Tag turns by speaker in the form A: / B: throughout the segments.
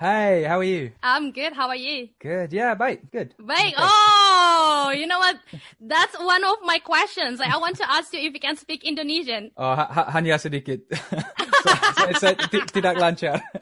A: Hey, how are you?
B: I'm good. How are you?
A: Good. Yeah, mate. Good.
B: Baik. Oh, you know what? That's one of my questions. Like, I want to ask you if you can speak Indonesian.
A: Oh, ha- ha- hanya sedikit. ti- tidak lancar.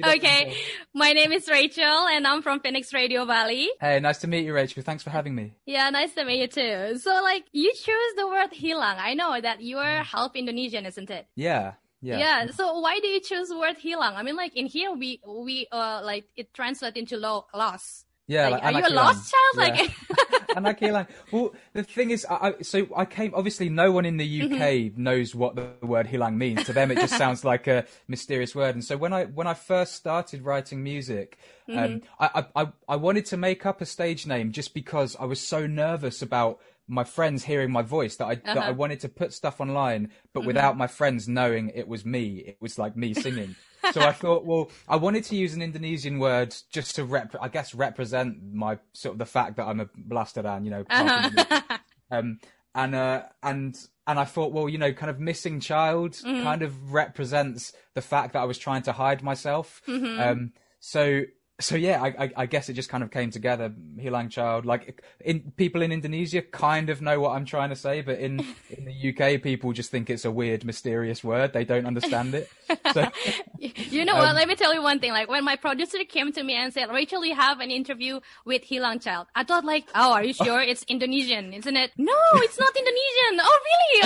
B: Okay. My name is Rachel and I'm from Phoenix Radio Bali.
A: Hey, nice to meet you, Rachel. Thanks for having me.
B: Yeah, nice to meet you too. So like, you choose the word hilang. I know that you're mm. half Indonesian, isn't it?
A: Yeah. Yeah.
B: yeah So why do you choose word hilang? I mean, like in here, we, we, uh, like it translates into lo- loss.
A: Yeah.
B: Like,
A: like,
B: are you a lost child?
A: hilang.
B: Like,
A: Yeah. Anak hilang. Well, the thing is, I, I, so I came. Obviously, no one in the UK
B: Mm-hmm.
A: knows what the word hilang means. To them, it just sounds like a mysterious word. And so when I when I first started writing music,
B: Mm-hmm.
A: um, I I I wanted to make up a stage name just because I was so nervous about my friends hearing my voice that I that I
B: Uh-huh.
A: wanted to put stuff online, but
B: Mm-hmm.
A: without my friends knowing it was me. It was like me singing. so I thought, well, I wanted to use an Indonesian word just to rep, I guess, represent my sort of the fact that I'm a blasteran, you know. part of the-
B: uh-huh.
A: um, and uh, and and I thought, well, you know, kind of missing child
B: Mm-hmm.
A: kind of represents the fact that I was trying to hide myself.
B: Mm-hmm.
A: Um, so so yeah, I, I, I guess it just kind of came together. Hilang child, like in people in Indonesia kind of know what I'm trying to say, but in in the UK, people just think it's a weird, mysterious word. They don't understand it. So
B: You know
A: Um,
B: what? Let me tell you one thing. Like when my producer came to me and said, "Rachel, you have an interview with Hilang Child," I thought like, "Oh, are you sure it's Indonesian, isn't it?" No, it's not Indonesian. Oh, really?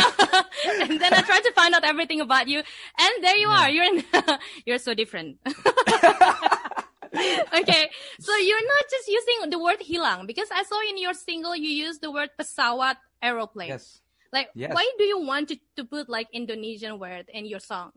B: and then I tried to find out everything about you, and there you are. You're in, you're so different. okay, so you're not just using the word hilang because I saw in your single you use the word pesawat aeroplane.
A: yes.
B: Like,
A: Yes.
B: why do you want to, to put like Indonesian word in your songs?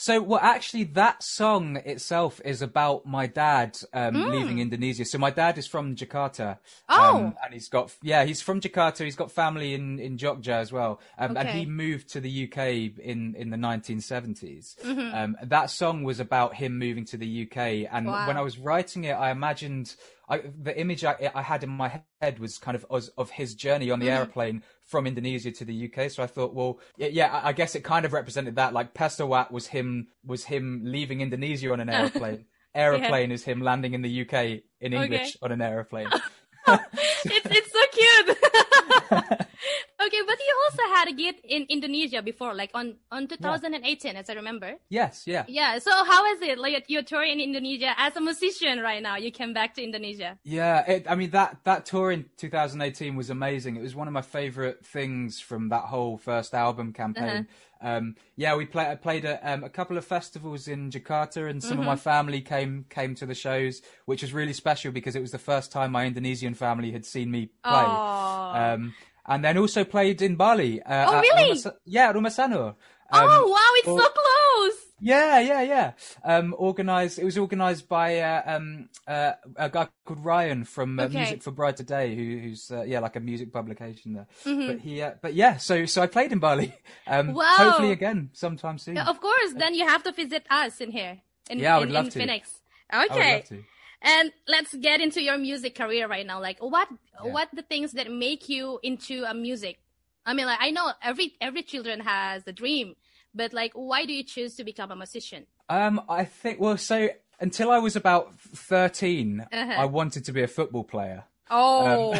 A: So, well, actually, that song itself is about my dad um, leaving Indonesia. So, my dad is from Jakarta.
B: Oh.
A: Um, and he's got, yeah, he's from Jakarta. He's got family in, in Jogja as well. Um, And he moved to the UK in, in the 1970s.
B: Mm-hmm.
A: Um, that song was about him moving to the UK. And
B: Wow.
A: when I was writing it, I imagined. I, the image I, I had in my head was kind of of, of his journey on the
B: Mm-hmm.
A: airplane from Indonesia to the UK. So I thought, well, yeah, yeah, I- guess it kind of represented that. Like Pesawat was him was him leaving Indonesia on an aeroplane. Aeroplane is him landing in the UK in English on an aeroplane.
B: it's it's so cute. okay, but you also had a gig in Indonesia before, like on on 2018, as I remember.
A: yes, yeah.
B: Yeah. So how is it? Like you're touring in Indonesia as a musician right now. You came back to Indonesia.
A: Yeah, it, I mean that that tour in 2018 was amazing. It was one of my favorite things from that whole first album campaign. Um, yeah, we play, I played at um, a couple of festivals in Jakarta, and some of my family came came to the shows, which was really special because it was the first time my Indonesian family had seen me play. Um, and then also played in Bali. Uh,
B: Oh, really?
A: Rumah Sa- yeah, Rumah Sanur.
B: oh
A: Um,
B: wow, it's
A: well-
B: so close.
A: yeah, yeah, yeah. Um, organized. It was organized by uh, um, uh, a guy called Ryan from uh,
B: Okay.
A: Music for Brighter Day, who, who's uh, yeah, like a music publication there.
B: Mm-hmm.
A: But he, uh, but yeah, so so I played in Bali. Um,
B: Wow.
A: Hopefully again sometime soon.
B: Yeah, of course. Then you have to visit us in here. In,
A: Yeah, I would
B: in,
A: love
B: in
A: to.
B: Phoenix. Okay. And let's get into your music career right now. Like what
A: Yeah.
B: what the things that make you into a music? I mean like I know every every children has a dream, but like why do you choose to become a musician?
A: Um, I think well, so until I was about 13
B: Uh-huh.
A: I wanted to be a football player.
B: Oh.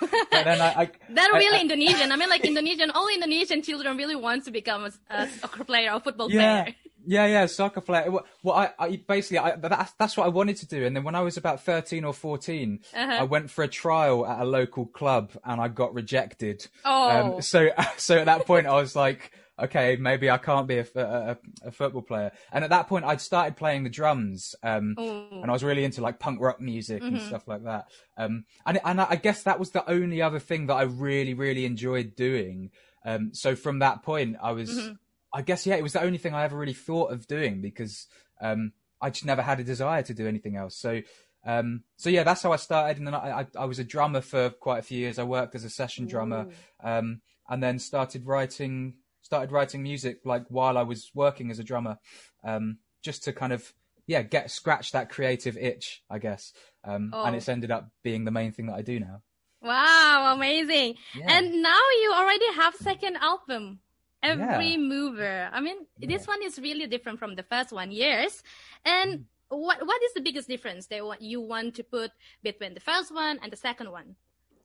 A: But then I, I
B: That really
A: I-
B: Indonesian. I mean, like Indonesian, all Indonesian children really want to become a, a soccer player or football
A: yeah.
B: player.
A: Yeah, yeah, soccer player. Well, well, I, I basically, I, that's, that's what I wanted to do. And then when I was about 13 or 14,
B: Uh-huh.
A: I went for a trial at a local club and I got rejected.
B: Oh.
A: Um, so, so at that point I was like, okay, maybe I can't be a football player. And at that point I'd started playing the drums. Um, and I was really into like punk rock music and stuff like that. Um, and, and I guess that was the only other thing that I really, really enjoyed doing. Um, so from that point I was, I guess yeah, it was the only thing I ever really thought of doing because um, I just never had a desire to do anything else. So um, so yeah, that's how I started, and then I, I, I was a drummer for quite a few years. I worked as a session drummer, um, and then started writing started writing music like while I was working as a drummer, um, just to kind of yeah get scratch that creative itch, I guess. Um, And
B: Oh.
A: it's ended up being the main thing that I do now.
B: Wow, amazing.
A: Yeah.
B: And now you already have second album. Every
A: Yeah.
B: mover. I mean, this one is really different from the first one, years. And what what is the biggest difference that you want to put between the first one and the second one?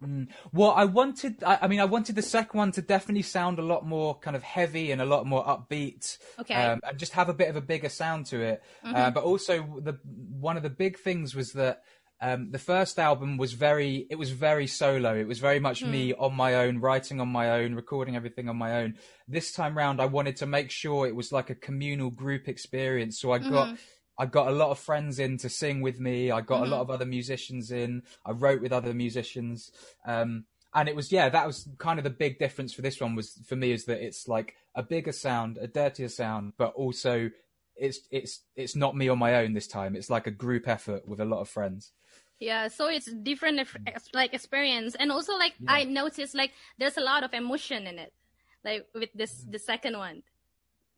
A: Mm. Well, I wanted, I, I, mean, I wanted the second one to definitely sound a lot more kind of heavy and a lot more upbeat.
B: Okay.
A: Um, and just have a bit of a bigger sound to it. Uh, mm-hmm. Uh, but also, the one of the big things was that um, the first album was very, it was very solo. It was very much mm. me on my own, writing on my own, recording everything on my own. This time round, I wanted to make sure it was like a communal group experience. So I got. Mm-hmm I got a lot of friends in to sing with me. I got mm-hmm. a lot of other musicians in. I wrote with other musicians. Um, and it was yeah, that was kind of the big difference for this one was for me is that it's like a bigger sound, a dirtier sound, but also it's it's it's not me on my own this time. It's like a group effort with a lot of friends.
B: Yeah, so it's different like experience, and also like yeah. I noticed like there's a lot of emotion in it, like with this the second one.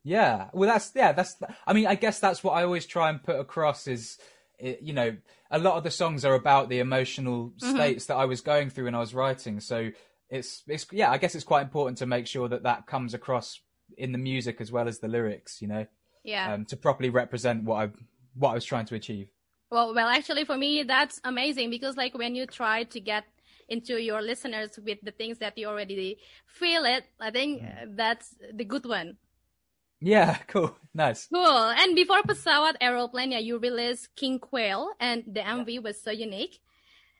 A: Yeah, well, that's yeah, that's. I mean, I guess that's what I always try and put across is, you know, a lot of the songs are about the emotional mm-hmm. states that I was going through when I was writing. So it's it's yeah, I guess it's quite important to make sure that that comes across in the music as well as the lyrics. You know,
B: yeah,
A: um, to properly represent what I what I was trying to achieve.
B: Well, well, actually, for me, that's amazing because like when you try to get into your listeners with the things that you already feel it, I think mm. that's the good one.
A: Yeah, cool. Nice.
B: Cool. And before Pesawat Aeroplane, yeah, you released King Quail and the MV yeah. was so unique.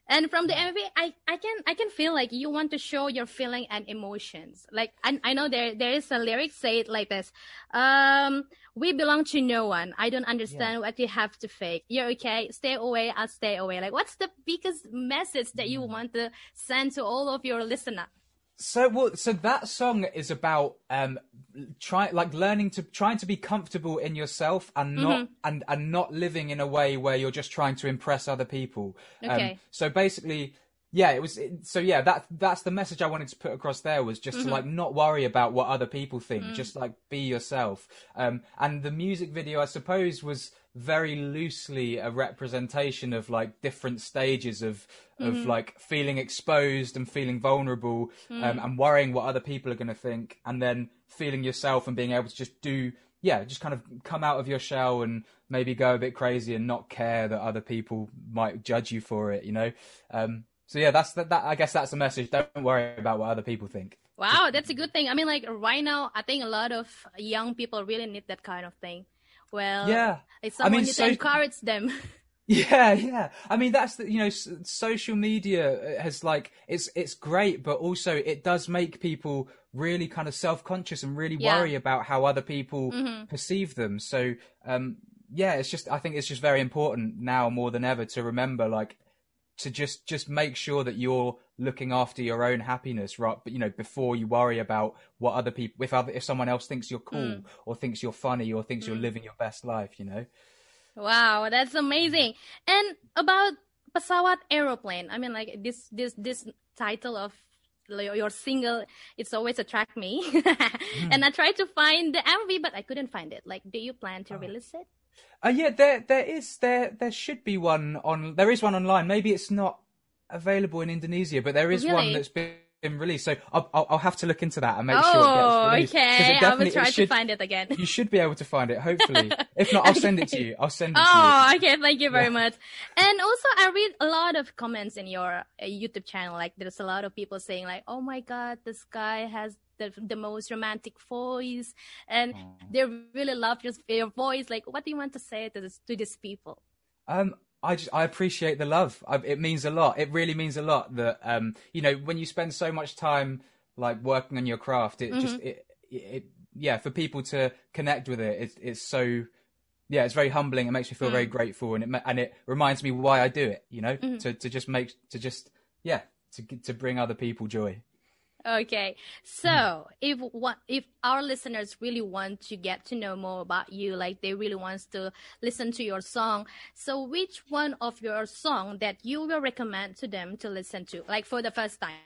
B: And from the MV, I, I can I can feel like you want to show your feeling and emotions. Like I, I know there there is a lyric say it like this. Um, we belong to no one. I don't understand yeah. what you have to fake. You're okay. Stay away. I'll stay away. Like what's the biggest message that you mm. want to send to all of your listeners?
A: So well, so that song is about um try like learning to trying to be comfortable in yourself and not mm-hmm. and and not living in a way where you're just trying to impress other people.
B: Um, okay. Um,
A: so basically, yeah, it was. It, so yeah, that that's the message I wanted to put across there was just mm-hmm. to like not worry about what other people think, mm. just like be yourself. Um, and the music video, I suppose, was very loosely a representation of like different stages of of mm-hmm. like feeling exposed and feeling vulnerable mm. um, and worrying what other people are going to think and then feeling yourself and being able to just do yeah just kind of come out of your shell and maybe go a bit crazy and not care that other people might judge you for it you know um, so yeah that's that, that i guess that's the message don't worry about what other people think
B: wow that's a good thing i mean like right now i think a lot of young people really need that kind of thing well
A: yeah
B: it's someone I mean, so... to encourage them
A: Yeah, yeah. I mean, that's the, you know, social media has like it's it's great, but also it does make people really kind of self conscious and really yeah. worry about how other people mm-hmm. perceive them. So, um, yeah, it's just I think it's just very important now more than ever to remember like to just just make sure that you're looking after your own happiness right but you know before you worry about what other people if other if someone else thinks you're cool mm. or thinks you're funny or thinks mm. you're living your best life you know
B: Wow, that's amazing. And about pesawat aeroplane, I mean, like this this this title of your single, it's always attract me. mm. And I tried to find the MV, but I couldn't find it. Like, do you plan to oh. release it?
A: Uh, yeah, there there is there there should be one on. There is one online. Maybe it's not available in Indonesia, but there is really? one that's been released. So I'll, I'll, I'll, have to look into that and make
B: oh,
A: sure
B: it gets released. okay. I will try should, to find it again.
A: you should be able to find it, hopefully. if not, I'll okay. send it to you. I'll send it to you.
B: oh, okay. Thank you very yeah. much. And also, I read a lot of comments in your uh, YouTube channel. Like, there's a lot of people saying, like, "Oh my God, this guy has the the most romantic voice," and oh. they really love your your voice. Like, what do you want to say to this to these people?
A: Um, I just I appreciate the love. I, it means a lot. It really means a lot that um you know when you spend so much time like working on your craft, it mm-hmm. just it, it, yeah for people to connect with it, it it's so yeah it's very humbling. It makes me feel mm. very grateful, and it and it reminds me why I do it. You know mm-hmm. to to just make to just yeah to to bring other people joy.
B: Okay, so if what if our listeners really want to get to know more about you, like they really wants to listen to your song, so which one of your song that you will recommend to them to listen to, like for the first time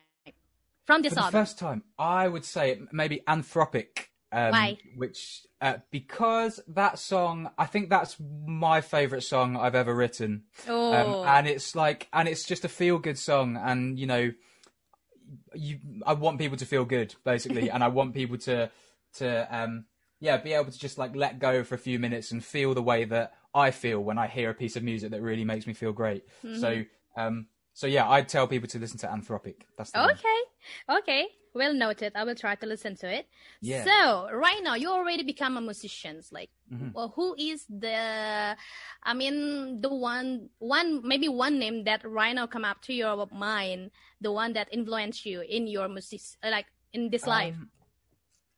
B: from this
A: for the
B: album?
A: First time, I would say maybe Anthropic.
B: Um, Why?
A: Which uh, because that song, I think that's my favorite song I've ever written.
B: Oh.
A: Um, and it's like, and it's just a feel good song, and you know you I want people to feel good basically, and I want people to to um yeah be able to just like let go for a few minutes and feel the way that I feel when I hear a piece of music that really makes me feel great.
B: Mm-hmm.
A: So, um, so yeah, I'd tell people to listen to Anthropic. That's the one.
B: Okay. Well noted. I will try to listen to it.
A: Yeah.
B: So right now you already become a musician. Like,
A: Mhm.
B: well, who is the? I mean, the one, one maybe one name that right now come up to your mind. The one that influenced you in your music, like in this life.
A: Um,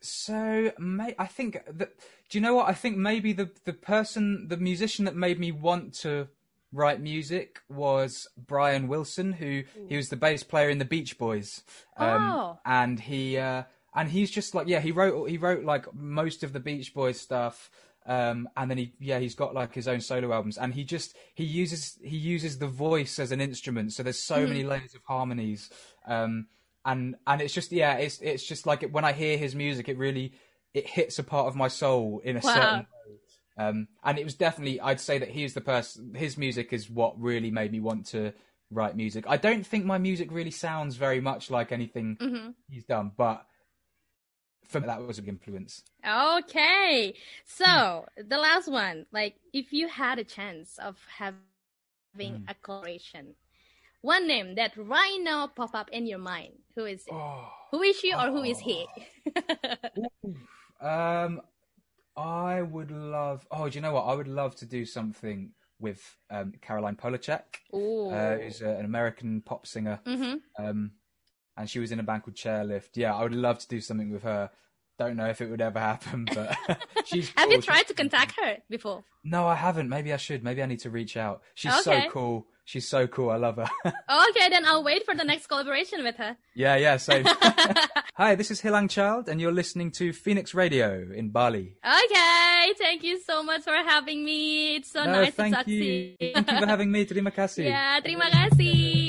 A: so, may, I think that. Do you know what? I think maybe the the person, the musician that made me want to write music was Brian Wilson, who he was the bass player in the Beach Boys. Um,
B: Oh.
A: and he uh, and he's just like yeah, he wrote he wrote like most of the Beach Boys stuff. Um, and then he, yeah, he's got like his own solo albums, and he just he uses he uses the voice as an instrument. So there's so many layers of harmonies, um, and and it's just yeah, it's it's just like when I hear his music, it really it hits a part of my soul in a
B: Wow.
A: certain. Um, and it was definitely I'd say that he he's the person. His music is what really made me want to write music. I don't think my music really sounds very much like anything
B: hmm
A: he's done, but for me, that was a big influence.
B: Okay. So the last one, like if you had a chance of having
A: Hmm.
B: a collaboration, one name that right now pop up in your mind, who is it?
A: Oh.
B: Who is she or who is he?
A: Um, I would love. Oh, do you know what? I would love to do something with um, Caroline Polachek, uh, who's uh, an American pop singer,
B: mm-hmm.
A: um, and she was in a band called Chairlift. Yeah, I would love to do something with her. Don't know if it would ever happen, but she's.
B: Have
A: cool.
B: you tried to contact her before?
A: No, I haven't. Maybe I should. Maybe I need to reach out. She's
B: Okay.
A: so cool. She's so cool. I love her.
B: Oh, okay, then I'll wait for the next collaboration with her.
A: yeah, yeah. Same. Hi, this is Hilang Child, and you're listening to Phoenix Radio in Bali.
B: Okay, thank you so much for having me. It's so
A: no,
B: nice
A: thank
B: to talk
A: you.
B: to you.
A: Thank you for having me. Terima kasih.
B: ya, terima kasih.